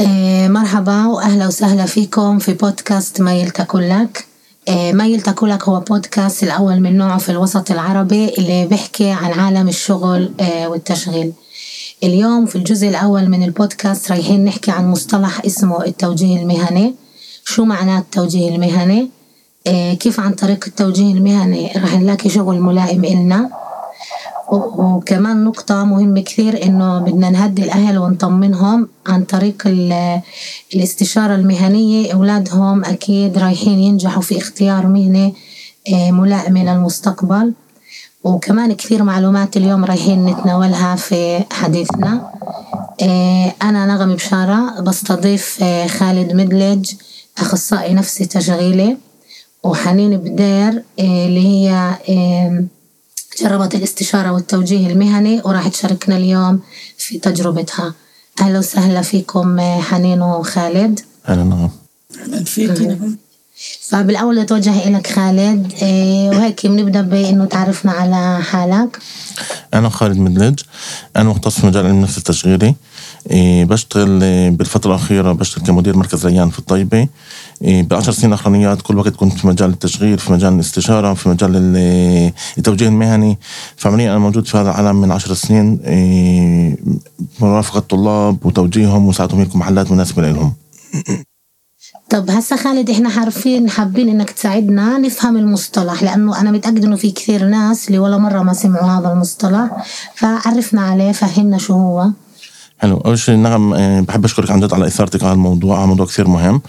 آه، مرحبا وأهلا وسهلا فيكم في بودكاست ما يلتقوا آه، ما يلتقوا هو بودكاست الأول من نوعه في الوسط العربي اللي بيحكي عن عالم الشغل آه، والتشغيل. اليوم في الجزء الأول من البودكاست رايحين نحكي عن مصطلح اسمه التوجيه المهني. شو معناه التوجيه المهني؟ كيف عن طريق التوجيه المهني راح نلاقي شغل ملائم إلنا. وكمان نقطة مهمة كثير إنه بدنا نهدي الأهل ونطمنهم عن طريق الاستشارة المهنية. أولادهم أكيد رايحين ينجحوا في اختيار مهنة آه، ملائمة للمستقبل. وكمان كثير معلومات اليوم رايحين نتناولها في حديثنا. آه، أنا نغم بشارة بستضيف آه، خالد مدلج أخصائي نفسي تشغيلي وحنين بدير اللي هي جربت الاستشارة والتوجيه المهني وراح تشاركنا اليوم في تجربتها. أهلا وسهلا فيكم حنين وخالد. أهلا نعم. أهلا فيك فبالأول أتوجه إليك خالد إيه، وهيك بنبدأ بإنه تعرفنا على حالك. أنا خالد مدلج. أنا مختص في مجال علم النفس التشغيلي. إيه، بشتغل بالفترة الأخيرة بشتغل كمدير مركز ريان في الطيبة. إيه، بالعشر سنين الأخرانيات كل وقت كنت في مجال التشغيل في مجال الاستشارة في مجال التوجيه المهني. فعمليا أنا موجود في هذا العالم من عشر سنين مرافقة الطلاب وتوجيههم ومساعدتهم يكون محلات مناسبة لهم. طب هسا خالد إحنا عارفين حابين إنك تساعدنا نفهم المصطلح لأنه أنا متأكد إنه في كثير ناس اللي ولا مرة ما سمعوا هذا المصطلح فعرفنا عليه فهمنا شو هو. حلو. أول شيء نعم آه، بحب أشكرك عن جد على إثارتك على الموضوع. هذا موضوع كثير مهم.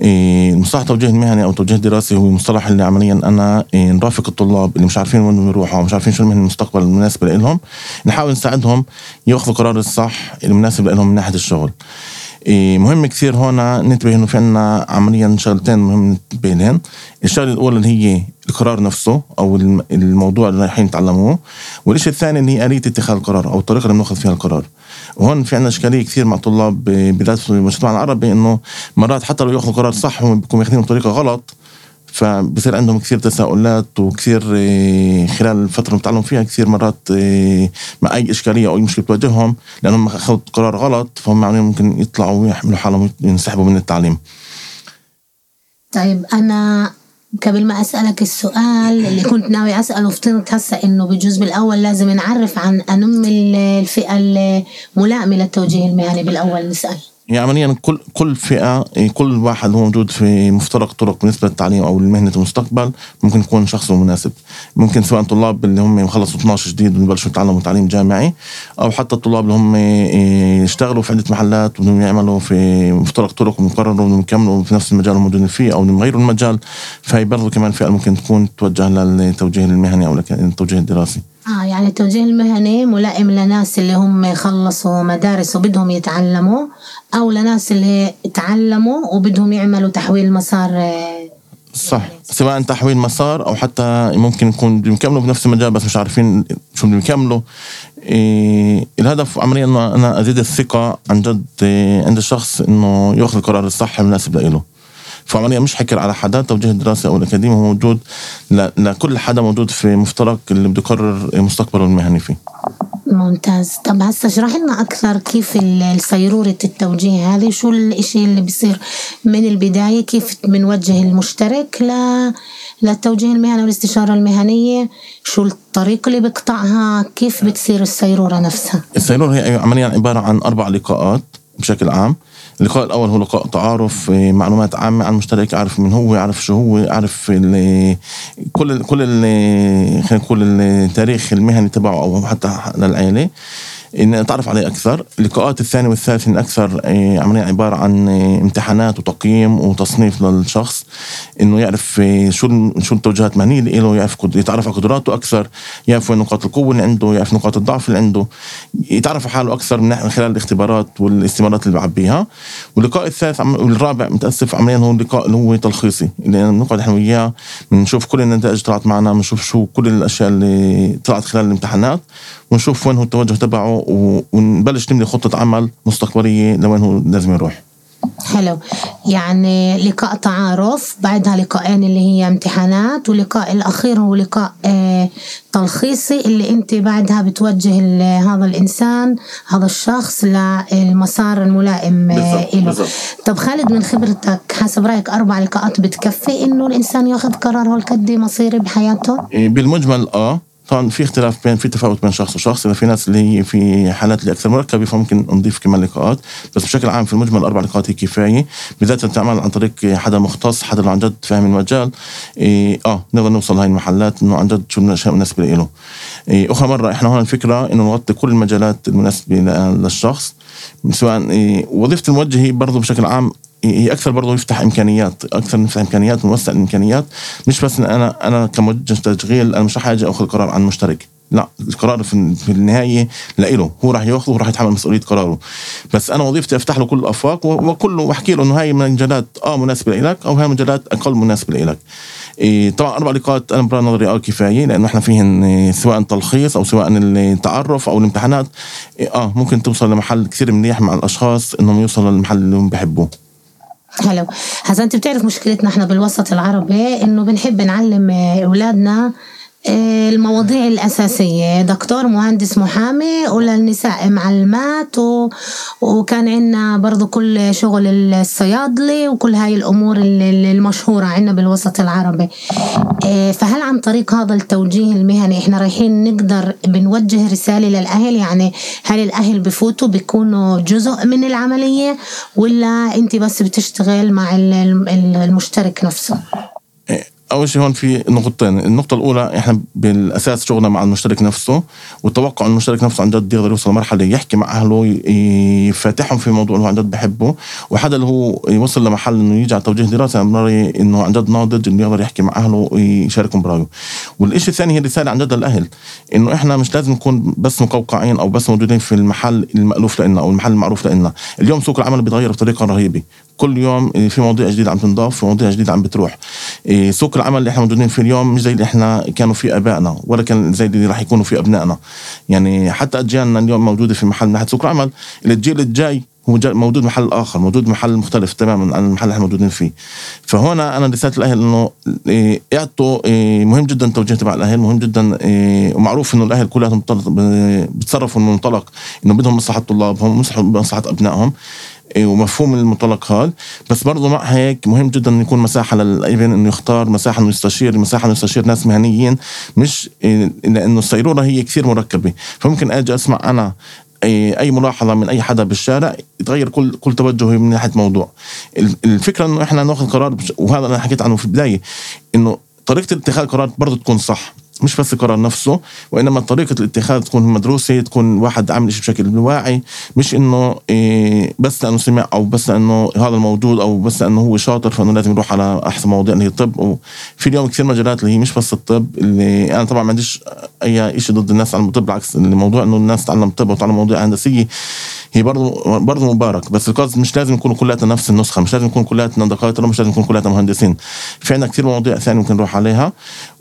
آه، مصطلح التوجيه المهني أو التوجيه الدراسي هو مصطلح اللي عمليا أنا آه، نرافق الطلاب اللي مش عارفين وين يروحوا ومش عارفين شو المهنة المستقبل المناسبة لهم نحاول نساعدهم يأخذوا القرار الصح المناسب لهم من ناحية الشغل. إيه، مهم كثير هون ننتبه إنه في عنا عمليا شغلتين مهم ننتبه الشغلة الأولى اللي هي القرار نفسه أو الموضوع اللي رايحين يتعلموه. والشيء الثاني اللي هي آلية اتخاذ القرار أو الطريقة اللي بنأخذ فيها القرار. وهون في عندنا إشكالية كثير مع طلاب في المجتمع العربي إنه مرات حتى لو يأخذوا قرار صح هم بيكونوا مأخذينه بطريقة غلط فبصير عندهم كثير تساؤلات وكثير آه، خلال الفترة اللي بتعلموا فيها كثير مرات آه، مع أي إشكالية أو أي مشكلة بتواجههم لأنهم أخذوا قرار غلط فهم ممكن يطلعوا ويحملوا حالهم ينسحبوا من التعليم. طيب أنا قبل ما أسألك السؤال اللي كنت ناوي أسأله افترض هسه إنه بالجزء الأول لازم نعرف عن أنم الفئة الملائمة للتوجيه المهني بالأول نسأل. يعني عمليا كل كل فئة إيه، كل واحد هو موجود في مفترق طرق بالنسبة للتعليم أو لمهنة المستقبل ممكن يكون شخص مناسب. ممكن سواء طلاب اللي هم خلصوا 12 جديد وبلشوا يتعلموا تعليم جامعي أو حتى الطلاب اللي هم اشتغلوا في عدة محلات بدهم يعملوا في مفترق طرق ومقرروا إنهم يكملوا في نفس المجال الموجودين فيه أو يغيروا المجال. فهي برضه كمان فئة ممكن تكون توجه للتوجيه المهني أو التوجيه الدراسي. آه يعني التوجيه المهني ملائم لناس اللي هم خلصوا مدارس وبدهم يتعلموا أو لناس اللي تعلموا وبدهم يعملوا تحويل مسار آه، صح. سواء تحويل مسار أو حتى ممكن يكون بيكملوا بنفس المجال بس مش عارفين شو بدهم يكملوا. إيه الهدف عمليا انه أنا أزيد الثقة عن جد إيه عند الشخص إنه يأخذ القرار الصح المناسب له فعمليا مش حكر على حدا توجيه الدراسي أو الاكاديمي هو موجود. لكل حدا موجود في مفترق اللي بده يقرر مستقبله المهني فيه. ممتاز. طب هسه اشرح لنا أكثر كيف صيروره التوجيه هذه شو الإشي اللي بيصير من البداية؟ كيف بنوجه المشترك ل للتوجيه المهني والاستشارة المهنية؟ شو الطريق اللي بقطعها كيف بتصير السيرورة نفسها؟ السيرورة هي عمليا عبارة عن أربع لقاءات بشكل عام. اللقاء الأول هو لقاء تعارف آه، معلومات عامة عن المشترك اعرف من هو اعرف شو هو اعرف كل كل خلينا نقول التاريخ المهني تبعه أو حتى للعيلة. إن نتعرف عليه أكثر. اللقاءات الثانية والثالثة أكثر آه، عملية عبارة عن آه، امتحانات وتقييم وتصنيف للشخص. إنه يعرف آه، شو شو التوجهات المهنيه اللي له يعرف يتعرف على قدراته أكثر يعرف وين نقاط القوة اللي عنده يعرف نقاط الضعف اللي عنده. يتعرف على حاله أكثر من خلال الاختبارات والاستمارات اللي بعبيها. واللقاء الثالث والرابع متأسف عمليا هو اللقاء اللي هو تلخيصي اللي بنقعد إحنا وياه بنشوف كل النتائج طلعت معنا بنشوف شو كل الأشياء اللي طلعت خلال الامتحانات ونشوف وين هو التوجه تبعه ونبلش نبني خطة عمل مستقبلية لوين هو لازم يروح. حلو. يعني لقاء تعارف بعدها لقاءين اللي هي امتحانات ولقاء الأخير هو لقاء آه تلخيصي اللي أنت بعدها بتوجه هذا الإنسان هذا الشخص للمسار الملائم آه له طب خالد من خبرتك حسب رأيك أربع لقاءات بتكفي إنه الإنسان ياخذ قرار هالقد مصيري بحياته؟ إيه، بالمجمل آه. طبعا في اختلاف بين في تفاوت بين شخص وشخص. إذا في ناس اللي هي في حالات اللي أكثر مركبة فممكن نضيف كمان لقاءات. بس بشكل عام في المجمل أربع لقاءات هي كفاية. بالذات تعمل عن طريق حدا مختص حدا عن جد فاهم المجال. إيه آه نقدر نوصل هاي المحلات إنه عن جد شو الاشياء المناسبه له. إيه أخرى مرة إحنا هون الفكرة إنه نغطي كل المجالات المناسبة للشخص. سواء إيه وظيفة الموجه هي برضه بشكل عام أكثر برضه يفتح إمكانيات أكثر نفتح إمكانيات ونوسع الإمكانيات مش بس إن أنا أنا كموجه تشغيل أنا مش رح أجي أخذ قرار عن مشترك. لا القرار في, النهاية لإله. هو راح يأخذه وراح يتحمل مسؤولية قراره. بس أنا وظيفتي أفتح له كل الأفاق وكله وأحكي له إنه هاي مجالات آه مناسبة لك أو هاي مجالات أقل مناسبة لك إيه طبعا أربع لقاءات أنا برا نظري آه كفاية لأنه إحنا فيهن إيه، سواء تلخيص أو سواء التعرف أو الامتحانات. إيه آه ممكن توصل لمحل كثير منيح مع الأشخاص إنهم يوصلوا للمحل اللي هم بيحبوه. حلو هسا انت بتعرف مشكلتنا إحنا بالوسط العربي؟ انه بنحب نعلم اولادنا آه، المواضيع الأساسية. دكتور مهندس محامي وللنساء معلمات و... وكان عندنا برضو كل شغل الصيادلي وكل هاي الأمور المشهورة عندنا بالوسط العربي. آه، فهل عن طريق هذا التوجيه المهني إحنا رايحين نقدر بنوجه رسالة للأهل؟ يعني هل الأهل بفوتوا بيكونوا جزء من العملية ولا أنت بس بتشتغل مع المشترك نفسه؟ أول شيء هون في نقطتين. النقطة الأولى إحنا بالأساس شغلنا مع المشترك نفسه والتوقع المشترك نفسه عن جد يقدر يوصل لمرحلة يحكي مع أهله يفاتحهم في موضوع اللي هو عن جد بحبه وحدا اللي هو يوصل لمحل إنه يجي على توجيه دراسة أنا برايي إنه عن جد ناضج إنه يقدر يحكي مع أهله ويشاركهم برأيه. والشيء الثاني هي رسالة عن جد للاهل إنه إحنا مش لازم نكون بس مقوقعين أو بس موجودين في المحل المألوف لنا أو المحل المعروف لنا اليوم سوق العمل بيتغير بطريقة رهيبة. كل يوم في مواضيع جديدة عم تنضاف في مواضيع جديدة عم بتروح. إيه، سوق العمل اللي إحنا موجودين فيه اليوم مش زي اللي إحنا كانوا فيه آبائنا ولا كان زي اللي راح يكونوا فيه أبنائنا. يعني حتى أجيالنا اليوم موجودة في محل ناحية سوق العمل. الجيل الجاي هو موجود محل آخر موجود محل مختلف تماما عن المحل اللي إحنا موجودين فيه. فهنا أنا رساله الأهل إنه إيه، إعطوا إيه، مهم جدا التوجيه تبع الأهل مهم جدا ومعروف إنه الأهل كلهم بتصرفوا من منطلق إنه بدهم مصلحة طلابهم مصلحه أبنائهم. إيه، ومفهوم المنطلق هذا. بس برضه مع هيك مهم جدا إنه يكون مساحة للابن إنه يختار مساحة إنه يستشير مساحة إنه يستشير ناس مهنيين مش إيه، لأنه السيرورة هي كثير مركبة. فممكن أجي أسمع أنا إيه، أي ملاحظة من أي حدا بالشارع يتغير كل كل توجهي من ناحية موضوع. الفكرة إنه إحنا ناخذ قرار وهذا أنا حكيت عنه في البداية إنه طريقة اتخاذ القرار برضه تكون صح. مش بس القرار نفسه وإنما طريقة الاتخاذ تكون مدروسة تكون واحد عامل شيء بشكل واعي مش إنه إيه بس لأنه سمع أو بس لأنه هذا الموجود أو بس لأنه هو شاطر فإنه لازم يروح على أحسن مواضيع اللي هي الطب. وفي اليوم كثير مجالات اللي هي مش بس الطب اللي أنا طبعا ما عنديش أي شيء ضد الناس على الطب بالعكس الموضوع إنه الناس تتعلم طب وتتعلم مواضيع هندسية هي برضه برضه مبارك. بس القصد مش لازم يكونوا كلياتنا نفس النسخة مش لازم يكون كلياتنا دكاترة مش لازم يكون كلياتنا مهندسين. في عندنا كثير مواضيع ثانية ممكن نروح عليها.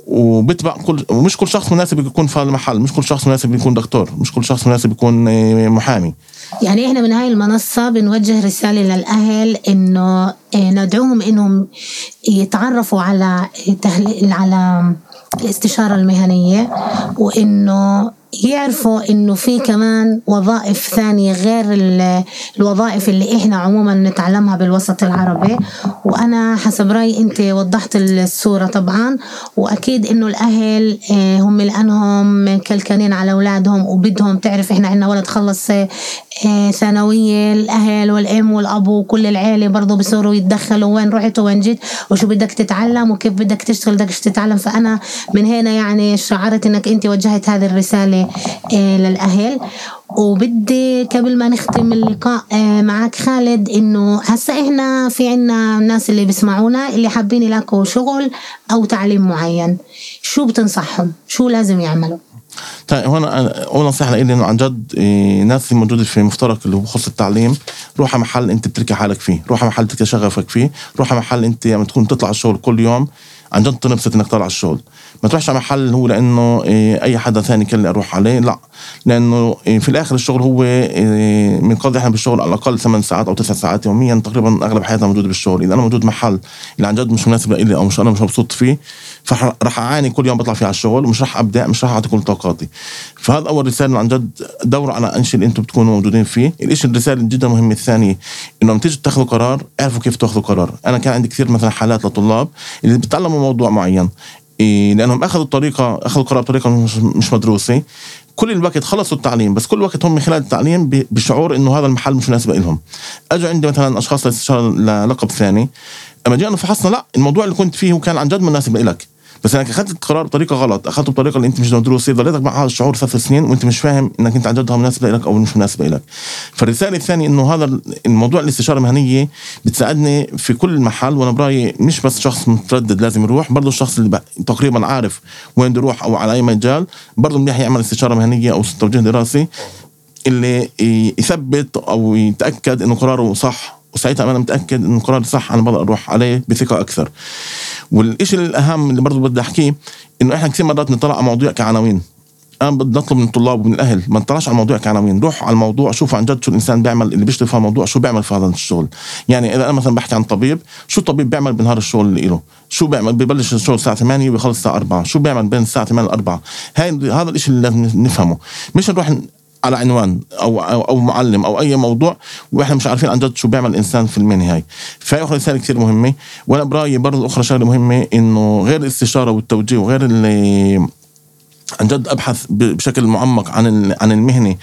وبتبع كل ومش كل شخص مناسب يكون في المحل مش كل شخص مناسب يكون دكتور مش كل شخص مناسب يكون آه، محامي. يعني إحنا من هاي المنصة بنوجه رسالة للأهل إنه آه، ندعوهم إنهم يتعرفوا على على الاستشارة المهنية وإنه يعرفوا إنه في كمان وظائف ثانية غير الوظائف اللي إحنا عموما نتعلمها بالوسط العربي. وأنا حسب رأيي أنت وضحت الصورة طبعا. وأكيد إنه الأهل آه، هم لأنهم كلكانين على أولادهم وبدهم تعرف إحنا عندنا ولد خلص آه، ثانوية. الأهل والأم والأب وكل العيلة برضه بصيروا يتدخلوا وين رحت وين جيت وشو بدك تتعلم وكيف بدك تشتغل بدك تتعلم. فأنا من هنا يعني شعرت إنك أنت وجهت هذه الرسالة آه، للأهل. وبدي قبل ما نختم اللقاء آه، معك خالد إنه هسا إحنا في عنا ناس اللي بيسمعونا اللي حابين يلاقوا شغل أو تعليم معين. شو بتنصحهم؟ شو لازم يعملوا؟ طيب هون أول نصيحة لي إنه عن جد إيه، ناس موجودة في مفترق اللي هو بخص التعليم روح على محل أنت بتركي حالك فيه. روح على محل تركي شغفك فيه. روح على محل أنت لما تكون تطلع الشغل كل يوم عن جد تنبسط إنك طالع الشغل. ما تروحش على محل هو لأنه إيه، أي حدا ثاني كان أروح عليه لا. لأنه إيه، في الآخر الشغل هو إيه، من قضي إحنا بالشغل على الأقل ثمان ساعات أو تسع ساعات يوميا تقريبا أغلب حياتنا موجودة بالشغل. إذا أنا موجود محل اللي عن جد مش مناسب لي أو مش أنا مش مبسوط فيه فراح أعاني كل يوم بطلع فيه على الشغل ومش راح ابدع مش راح أعطي كل طاقاتي. فهذا أول رسالة عن جد دوروا على إنشي اللي أنتم بتكونوا موجودين فيه. الشيء الرسالة جدا مهمه الثانية إنه لما تيجي تاخذوا قرار اعرفوا كيف تاخذوا قرار. أنا كان عندي كثير مثلا حالات لطلاب اللي بيتعلموا موضوع معين. لأنهم أخذوا الطريقة أخذوا القرار بطريقة مش, مدروسة. كل الوقت خلصوا التعليم بس كل وقت هم خلال التعليم بشعور إنه هذا المحل مش مناسب لهم. أجوا عندي مثلا أشخاص للقب ثاني أما جينا فحصنا لا الموضوع اللي كنت فيه كان عن جد مناسب لك. بس انك اخذت القرار بطريقة غلط اخذته بطريقة اللي انت مش مدروسه ضليتك مع هذا الشعور ثلاث سنين وانت مش فاهم انك انت جد مناسبة لك أو مش مناسبة لك. فالرسالة الثانية انه هذا الموضوع الاستشارة المهنية بتساعدني في كل محل وأنا برأيي مش بس شخص متردد لازم يروح برضه الشخص اللي تقريبا عارف وين بده يروح أو على أي مجال برضه منيح يعمل استشارة مهنية أو توجيه دراسي اللي يثبت أو يتأكد إنه قراره صح وساعتها أنا متأكد انه قراري صح أنا بقدر أروح عليه بثقة أكثر. والشيء الأهم اللي برضه بدي أحكيه إنه إحنا كثير مرات نطلع على مواضيع كعناوين. أنا بدي اطلب من الطلاب ومن الأهل ما نطلعش على الموضوع كعناوين روح على الموضوع شوف عن جد شو الإنسان بيعمل اللي بيشتغل في الموضوع شو بيعمل في هذا الشغل. يعني إذا أنا مثلا بحكي عن طبيب شو الطبيب بيعمل بنهار الشغل اللي له شو بيعمل؟ ببلش الشغل الساعة 8 وبيخلص الساعة 4 شو بيعمل بين الساعة 8 ل 4 هاي هذا الشيء اللي لازم نفهمه. مش نروح على عنوان أو أو, أو معلم أو أي موضوع وإحنا مش عارفين عن جد شو بيعمل الإنسان في المهنة هاي. فهي أخرى رساله كثير مهمة. وأنا برأيي برضه أخرى شغلة مهمة إنه غير الاستشارة والتوجيه وغير اللي عن جد أبحث بشكل معمق عن عن المهنة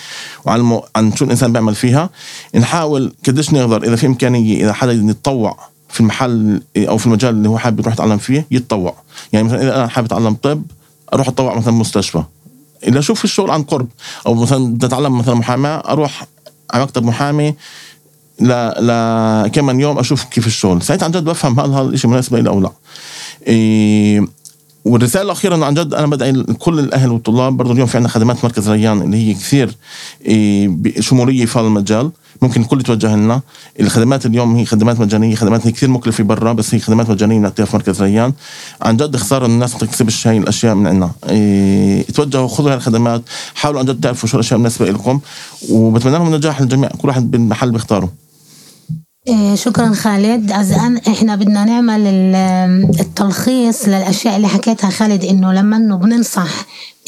وعن. عن شو الإنسان بيعمل فيها. نحاول قديش نقدر إذا في إمكانية إذا حدا يتطوع في المحل أو في المجال اللي هو حابب يروح يتعلم فيه يتطوع. يعني مثلا إذا أنا حابب أتعلم طب أروح أتطوع مثلا مستشفى. الا أشوف الشغل عن قرب أو مثلا بدي اتعلم مثلا محاماة أروح على مكتب محامي ل ل كمان يوم أشوف كيف الشغل. ساعتها عن جد بفهم هل هذا الشيء مناسب لي أو لا. إيه والرسالة الأخيرة عن جد أنا بدعي كل الأهل والطلاب. برضه اليوم في عندنا خدمات مركز ريان اللي هي كثير إيه شمولية في هذا المجال. ممكن الكل يتوجه لنا. الخدمات اليوم هي خدمات مجانية خدمات هي كثير مكلفة برا بس هي خدمات مجانية بنعطيها في مركز ريان. عن جد خساره الناس ما تكسبش هاي الأشياء من عندنا إيه توجهوا خذوا هاي الخدمات حاولوا عن جد تعرفوا شو الأشياء المناسبة لكم. وبتمنى لهم النجاح للجميع كل واحد بالمحل بيختاره. إيه، شكرا خالد. أزان إحنا بدنا نعمل التلخيص للأشياء اللي حكيتها خالد إنه لما إنه بننصح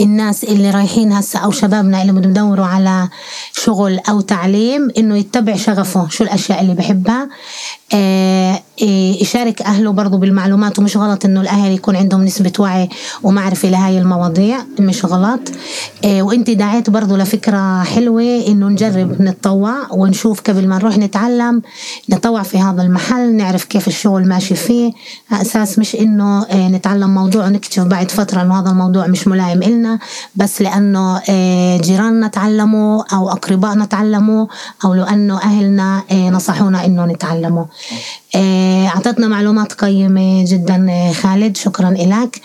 الناس اللي رايحين هسه أو شبابنا اللي بدهم يدوروا على شغل أو تعليم إنه يتبع شغفه شو الأشياء اللي بحبها. إيه، يشارك أهله برضه بالمعلومات. ومش غلط إنه الأهل يكون عندهم نسبة وعي ومعرفة لهاي المواضيع. مش غلط. إيه، وإنت دعيت برضه لفكرة حلوة إنه نجرب نتطوع ونشوف قبل ما نروح نتعلم نطوع في هذا المحل نعرف كيف الشغل ماشي فيه. أساس مش إنه إيه، نتعلم موضوع ونكتشف بعد فترة إنه هذا الموضوع مش ملائم إلنا بس لأنه جيراننا تعلموا أو أقربائنا تعلموا أو لأنه أهلنا نصحونا إنه نتعلموا. أعطتنا معلومات قيمة جدا آه، خالد. شكرا لك.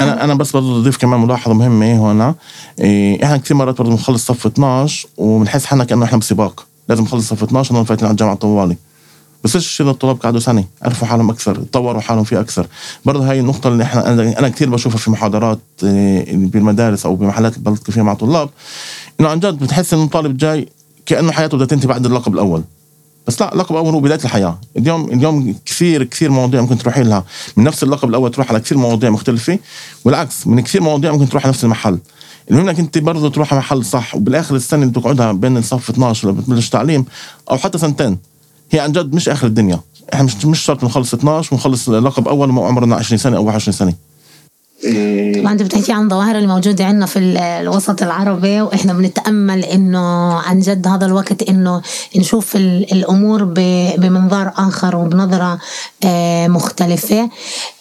أنا أنا بس برضه أضيف كمان ملاحظة مهمة هنا إيه إحنا كثير مرات برضه بنخلص صف 12 وبنحس حالنا كأنه إحنا بسباق. لازم نخلص صف 12 ونضل فايتين على الجامعة طوالي بس إيش الطلاب قعدوا سنه عرفوا حالهم أكثر طوروا حالهم فيه أكثر. برضه هاي النقطة اللي إحنا أنا كثير بشوفها في محاضرات آه، بالمدارس أو بمحلات اللي بلتقي فيها مع طلاب. إنه عن جد بتحس إنه الطالب جاي كأنه حياته بدها تنتهي بعد اللقب الأول. بس لا لقب اول هو بداية الحياة. اليوم اليوم كثير كثير مواضيع ممكن تروحي لها. من نفس اللقب الأول تروح على كثير مواضيع مختلفة. والعكس من كثير مواضيع ممكن تروح على نفس المحل. المهم إنك أنت برضه تروح على محل صح وبالآخر السنة اللي بتقعدها بين الصف 12 بتبلش تعليم أو حتى سنتين. هي عن جد مش آخر الدنيا. إحنا مش مش شرط نخلص 12 ونخلص لقب أول وما عمرنا 20 سنة أو 21 سنة. طبعا انت بتحكي عن ظواهر الموجوده عندنا في الوسط العربي وإحنا بنتأمل إنه عن جد هذا الوقت إنه نشوف الأمور بمنظار آخر وبنظرة آه، مختلفة.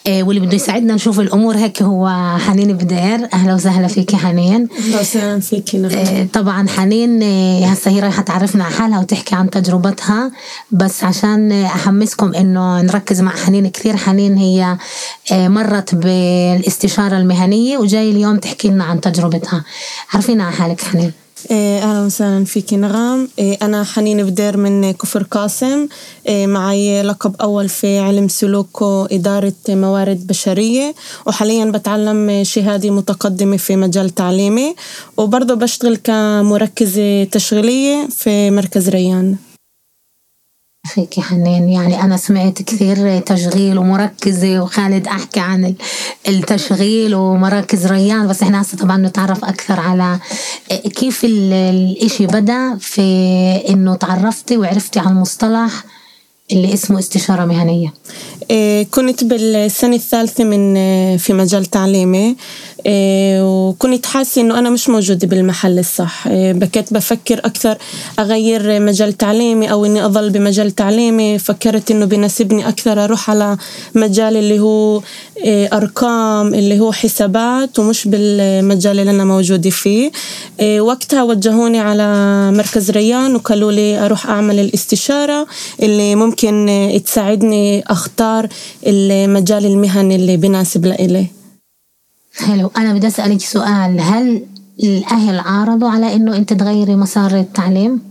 واللي بده يساعدنا نشوف الأمور هيك هو حنين بدير. أهلا وسهلا فيك حنين. أهلا وسهلا فيك آه، طبعا حنين هسه هي رايحة تعرفنا على حالها وتحكي عن تجربتها. بس عشان أحمسكم إنه نركز مع حنين كثير حنين هي مرت بالاستشارة المهنية وجاي اليوم تحكي لنا عن تجربتها. عرفينا على حالك حنين. إيه، أهلا وسهلا فيك نغام. إيه، أنا حنين بدير من كفر قاسم. إيه، معي لقب أول في علم سلوك وإدارة موارد بشرية. وحاليا بتعلم شهادة متقدمة في مجال تعليمي. وبرضه بشتغل كمركزة تشغيلية في مركز ريان. فيك حنين يعني أنا سمعت كثير تشغيل ومركزة وخالد أحكي عن التشغيل ومراكز ريان بس إحنا هسه طبعا نتعرف أكثر على كيف الإشي بدأ في إنه تعرفتي وعرفتي على المصطلح اللي اسمه استشارة مهنية. إيه، كنت بالسنة الثالثة من في مجال تعليمي. وكنت حاسة إنه أنا مش موجودة بالمحل الصح. إيه، بكيت بفكر أكثر أغير مجال تعليمي أو إني أظل بمجال تعليمي. فكرت إنه بناسبني أكثر أروح على مجال اللي هو أرقام اللي هو حسابات ومش بالمجال اللي أنا موجودة فيه. وقتها وجهوني على مركز ريان وقالوا لي أروح أعمل الاستشارة اللي ممكن تساعدني أختار المجال المهني اللي بناسب لإلي. حلو أنا بدي أسألك سؤال هل الأهل عارضوا على إنه أنت تغيري مسار التعليم؟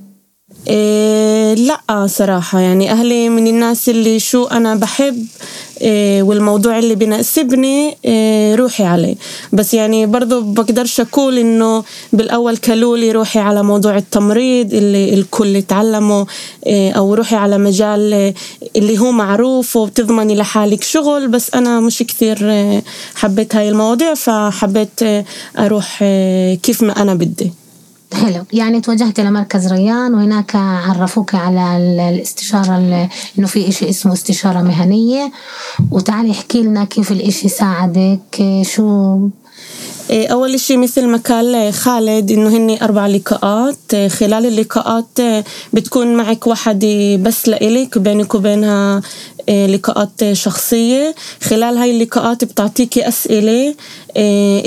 إيه لا صراحة يعني أهلي من الناس اللي شو أنا بحب إيه والموضوع اللي بناسبني إيه روحي عليه. بس يعني برضو بقدرش أقول إنه بالأول كلولي روحي على موضوع التمريض اللي الكل تعلمه أو روحي على مجال اللي هو معروف وبتضمني لحالك شغل. بس أنا مش كثير حبيت هاي المواضيع فحبيت أروح كيف ما أنا بدي. حلو. يعني توجهتي لمركز ريان وهناك عرفوك على الاستشارة إنه في إشي اسمه استشارة مهنية. وتعالي احكي لنا كيف الإشي ساعدك شو؟ إيه، أول إشي مثل ما قال خالد إنه هني أربع لقاءات. إيه، خلال اللقاءات إيه، بتكون معك وحدة بس لإلك بينك وبينها لقاءات شخصية خلال هاي اللقاءات بتعطيكي أسئلة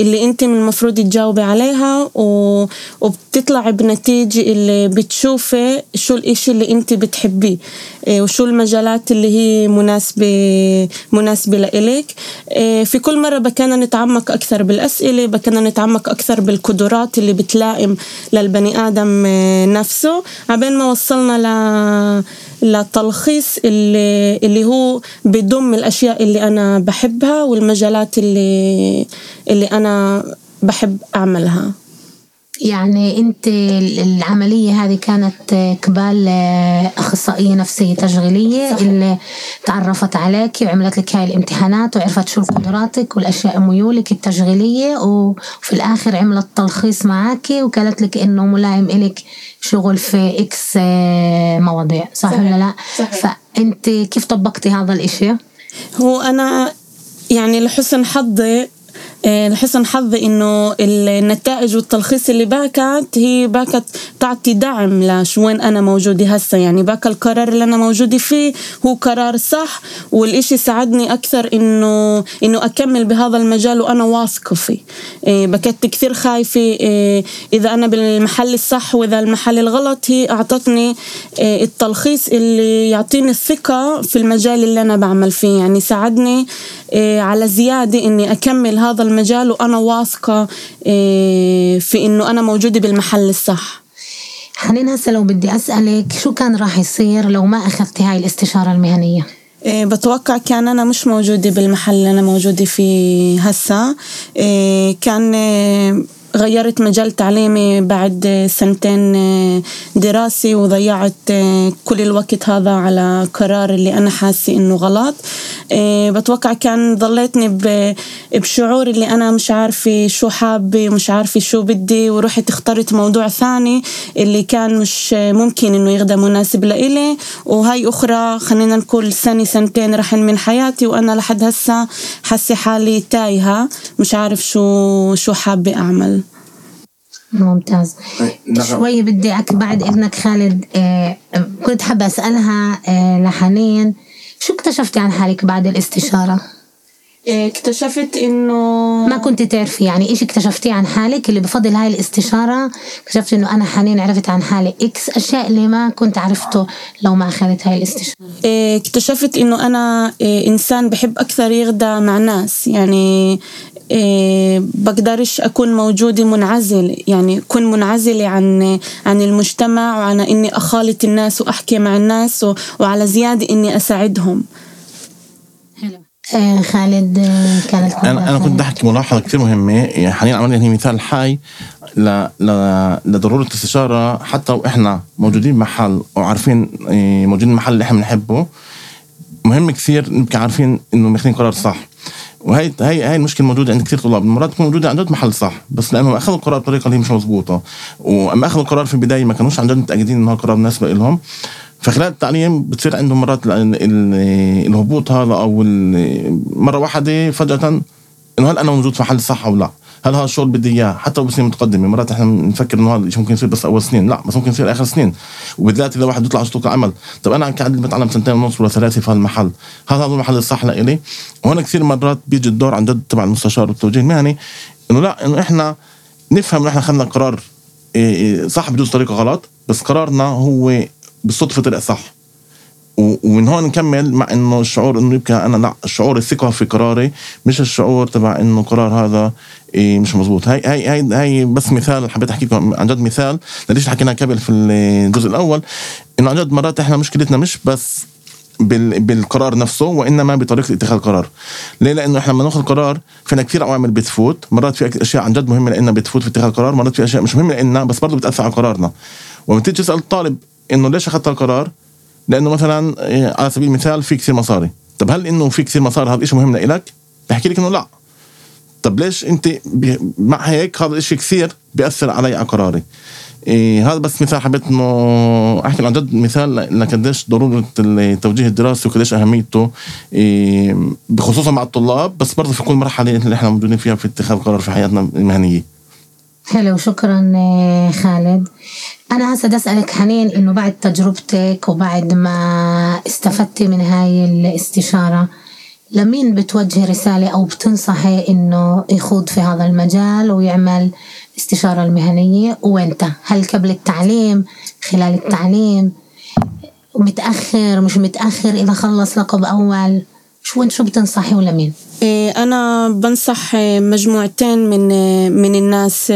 اللي أنت من المفروض تجاوبي عليها وبتطلع بنتيجة اللي بتشوفي شو الإشي اللي أنت بتحبيه وشو المجالات اللي هي مناسبة مناسبة لإلك في كل مرة بكنا نتعمق أكثر بالأسئلة بكنا نتعمق أكثر بالقدرات اللي بتلائم للبني آدم نفسه عبين ما وصلنا ل لتلخيص اللي اللي هو بضم الأشياء اللي أنا بحبها والمجالات اللي اللي أنا بحب أعملها يعني أنت العملية هذه كانت قبال أخصائية نفسية تشغيلية صحيح. اللي تعرفت عليك وعملت لك هاي الامتحانات وعرفت شو قدراتك والأشياء ميولك التشغيلية وفي الآخر عملت تلخيص معك وقالت لك إنه ملائم إلك شغل في X مواضيع صح, صحيح. ولا لا صحيح. فانت كيف طبقتي هذا الإشي؟ هو أنا يعني لحسن حظي لحسن حظي إنه النتائج والتلخيص اللي باكت هي باكت تعطي دعم لشو وين أنا موجودة هسه يعني باك القرار اللي أنا موجودة فيه هو قرار صح والإشي ساعدني أكثر انه إنه أكمل بهذا المجال وأنا واثقة فيه. آه، بكت كثير خايفة آه، إذا أنا بالمحل الصح وإذا المحل الغلط هي أعطتني التلخيص اللي يعطيني الثقة في المجال اللي أنا بعمل فيه. يعني ساعدني على زيادة إني أكمل هذا المجال وأنا واثقة إيه، في إنه أنا موجودة بالمحل الصح حنين هسه لو بدي أسألك شو كان راح يصير لو ما أخذتي هاي الاستشارة المهنية؟ إيه بتوقع كان أنا مش موجودة بالمحل اللي أنا موجودة فيه هسا إيه كان إيه غيرت مجال تعليمي بعد سنتين دراسي وضيعت كل الوقت هذا على قرار اللي أنا حاسة إنه غلط. آه، بتوقع كان ضليتني بشعور اللي أنا مش عارفة شو حابة مش عارفة شو بدي ورحت اخترت موضوع ثاني اللي كان مش ممكن إنه يغدا مناسب لإلي. وهاي أخرى خلينا نقول سنة سنتين رحن من حياتي وأنا لحد هسا حاسة حالي تايهة مش عارف شو شو حابة أعمل. ممتاز نعم. شوي بدي بعد ابنك خالد آه كنت حابة أسألها آه لحنين شو اكتشفتي عن حالك بعد الاستشارة؟ آه، اكتشفت إنه ما كنت تعرفي يعني إيش اكتشفتيه عن حالك اللي بفضل هاي الاستشارة اكتشفت إنه أنا حنين عرفت عن حالي إكس أشياء اللي ما كنت عرفته لو ما أخذت هاي الاستشارة آه، اكتشفت إنه أنا إنسان بحب أكثر يغدى مع ناس يعني إيه بقدرش أكون موجودة منعزل. يعني كن منعزلة عن عن المجتمع وعن إني أخالط الناس وأحكي مع الناس وعلى زيادة إني أساعدهم. آه، خالد كانت أنا أنا كنت أحكي ملاحظة كثير مهمة. يعني حاليا عملنا هي مثال حي ل... ل... لضرورة الاستشارة. حتى وإحنا موجودين بمحل وعارفين آه، موجودين بمحل اللي إحنا بنحبه. مهم كثير نبقى عارفين إنه ماخذين قرار صح. وهي هي هي المشكلة موجودة عند كثير طلاب. مرات تكون موجودة عن جد محل صح بس لأنه أخذوا القرار بطريقة اللي مش مضبوطه وأما أخذوا القرار في البداية ما كانوش عن جد متاكدين انه القرار مناسب لهم. فخلال التعليم بتصير عندهم مرات الهبوط هذا أو مرة واحدة فجأة إنه هل أنا موجود في محل صح أو لا؟ هل هذا الشغل بدي إياه؟ حتى بسنين متقدمة مرات إحنا بنفكر إنه هذا الشيء ممكن يصير بس أول سنين. لا بس ممكن يصير آخر سنين. وبالذات إذا واحد يطلع على سوق العمل. طب أنا قاعد بتعلم سنتين ونص ولا ثلاثة في هالمحل هل هذا المحل الصح لإلي؟ وهنا كثير مرات بيجي الدور عن جد تبع المستشار والتوجيه المهني إنه لا إنه إحنا نفهم إنه إحنا اخذنا قرار إيه، إيه، صح بجوز طريقة غلط بس قرارنا هو بالصدفة طلع صح. ومن هون نكمل مع إنه الشعور إنه يبقى أنا لا الشعور الثقة في قراري مش الشعور تبع إنه قرار هذا إيه مش مزبوط هاي هاي هاي هاي بس مثال حبيت أحكي لكم عن جد مثال ليش حكينا قبل في الجزء الأول. إنه عن جد مرات إحنا مشكلتنا مش بس بالقرار نفسه وإنما بطريقة اتخاذ القرار ليه؟ لأنه إحنا لما ناخذ قرار فينا كثير عوامل بتفوت. مرات في أشياء عن جد مهمة لنا بتفوت في اتخاذ القرار مرات في أشياء مش مهمة لنا بس برضه بتأثر على قرارنا. وبتيجي تسأل الطالب إنه ليش أخذت القرار لأنه مثلا إيه، على سبيل المثال في كثير مصاري. طب هل إنه في كثير مصاري هذا الشيء مهم لك بحكي لك إنه لا. طب ليش أنت مع هيك هذا الشيء كثير بيأثر علي على قراري؟ إيه هذا بس مثال حبيت إنه أحكي عن جد مثال لقديش ضرورة التوجيه الدراسي وقديش أهميته إيه بخصوصا مع الطلاب بس برضه في كل مرحلة اللي إحنا موجودين فيها في اتخاذ قرار في حياتنا المهنية. حلو شكرا آه، خالد. أنا هسه بدي أسألك حنين إنه بعد تجربتك وبعد ما استفدتي من هاي الاستشارة لمين بتوجهي رسالة أو بتنصحي إنه يخوض في هذا المجال ويعمل استشارة المهنية؟ وإنت؟ هل قبل التعليم؟ خلال التعليم؟ متأخر؟ مش متأخر؟ إذا خلص لقب أول؟ شو شو بتنصحي ولا مين؟ إيه، أنا بنصح مجموعتين من من الناس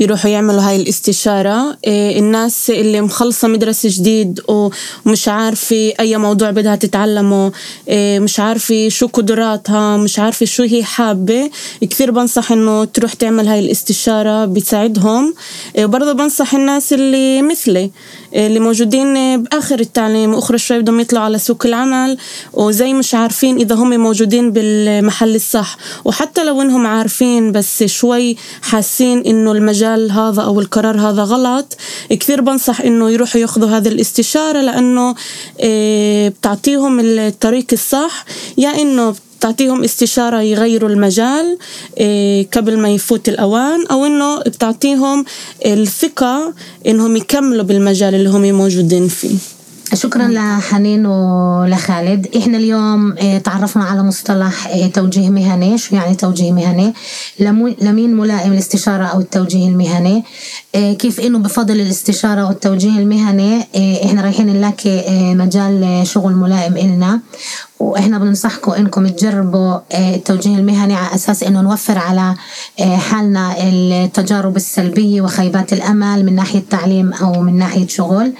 يروحوا يعملوا هاي الاستشارة إيه، الناس اللي مخلصة مدرسة جديد ومش عارفة أي موضوع بدها تتعلمه إيه، مش عارفة شو قدراتها مش عارفة شو هي حابة كثير بنصح إنه تروح تعمل هاي الاستشارة بتساعدهم وبرضه بنصح الناس اللي مثلي اللي موجودين بآخر التعليم وأخرى شوي بدهم يطلعوا على سوق العمل وزي مش عارفين إذا هم موجودين بالمحل الصح. وحتى لو إنهم عارفين بس شوي حاسين إنه المجال هذا أو القرار هذا غلط كثير بنصح إنه يروحوا ياخذوا هذه الاستشارة لأنه آه، بتعطيهم الطريق الصح. يا إنه بتعطيهم استشارة يغيروا المجال إيه، قبل ما يفوت الأوان أو إنه بتعطيهم الثقة إنهم يكملوا بالمجال اللي هم موجودين فيه. شكرا لحنين ولخالد. إحنا اليوم إيه، تعرفنا على مصطلح إيه، توجيه مهني. شو يعني توجيه مهني؟ لمين ملائم الاستشارة أو التوجيه المهني؟ كيف إنه بفضل الاستشارة والتوجيه المهني؟ إحنا رايحين نلاقي مجال شغل ملائم إلنا. وإحنا بننصحكم إنكم تجربوا آه، التوجيه المهني على أساس إنه نوفر على آه، حالنا التجارب السلبية وخيبات الأمل من ناحية تعليم أو من ناحية شغل.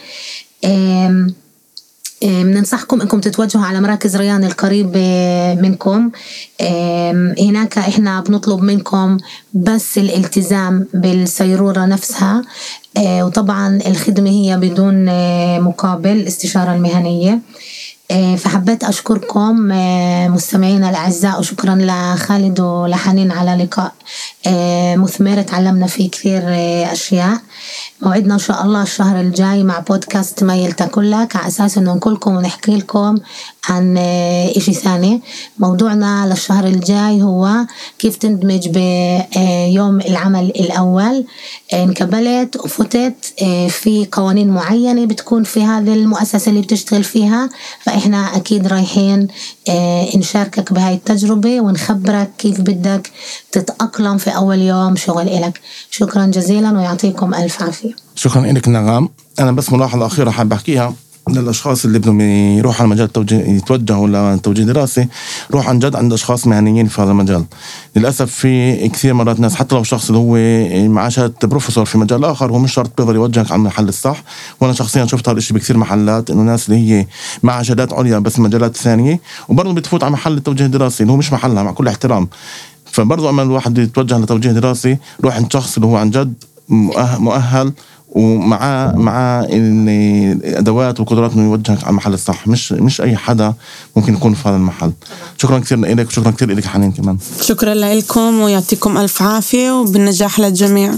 بننصحكم إنكم تتوجهوا على مراكز ريان القريب منكم. هناك إحنا بنطلب منكم بس الالتزام بالسيرورة نفسها. وطبعا الخدمة هي بدون مقابل الاستشارة المهنية. فحبيت أشكركم آه، مستمعينا الأعزاء وشكرا لخالد ولحنين على لقاء آه، مثمر تعلمنا فيه كثير أشياء. موعدنا إن شاء الله الشهر الجاي مع بودكاست ما يلتكن لك على أساس إنه نقولكم ونحكي لكم عن إشي ثاني. موضوعنا للشهر الجاي هو كيف تندمج بيوم العمل الأول. انقبلت وفتت في قوانين معينة بتكون في هذه المؤسسة اللي بتشتغل فيها. فإحنا أكيد رايحين نشاركك بهاي التجربة ونخبرك كيف بدك تتأقلم في أول يوم شغل إلك. شكرا جزيلا ويعطيكم ألف عافية. شكرا لك نغام. أنا بس ملاحظة أخيرة حاب أحكيها. للاشخاص اللي بدهم يروحوا على مجال التوجيه يتوجهوا لتوجيه دراسي روح عن جد عند أشخاص مهنيين في هذا المجال. للأسف في كثير مرات ناس حتى لو شخص اللي هو معاه شهاده بروفيسور في مجال آخر هو مش شرط بيقدر يوجهك على المحل الصح. وأنا شخصيا شفت هذا الشيء بكثير محلات إنه ناس اللي هي معها شهادات عليا بس مجالات ثانية وبرضه بتفوت على محل التوجيه الدراسي اللي هو مش محلها مع كل احترام. فبرضه أما الواحد يتوجه لتوجيه دراسي روح عند شخص اللي هو عن جد مؤهل ومعاه معاه الادوات والقدرات إنه يوجهك على المحل الصح. مش مش أي حدا ممكن يكون في هذا المحل. شكرا كثير لك وشكرا كثير لك حنين كمان. شكرا لكم ويعطيكم ألف عافية وبالنجاح للجميع.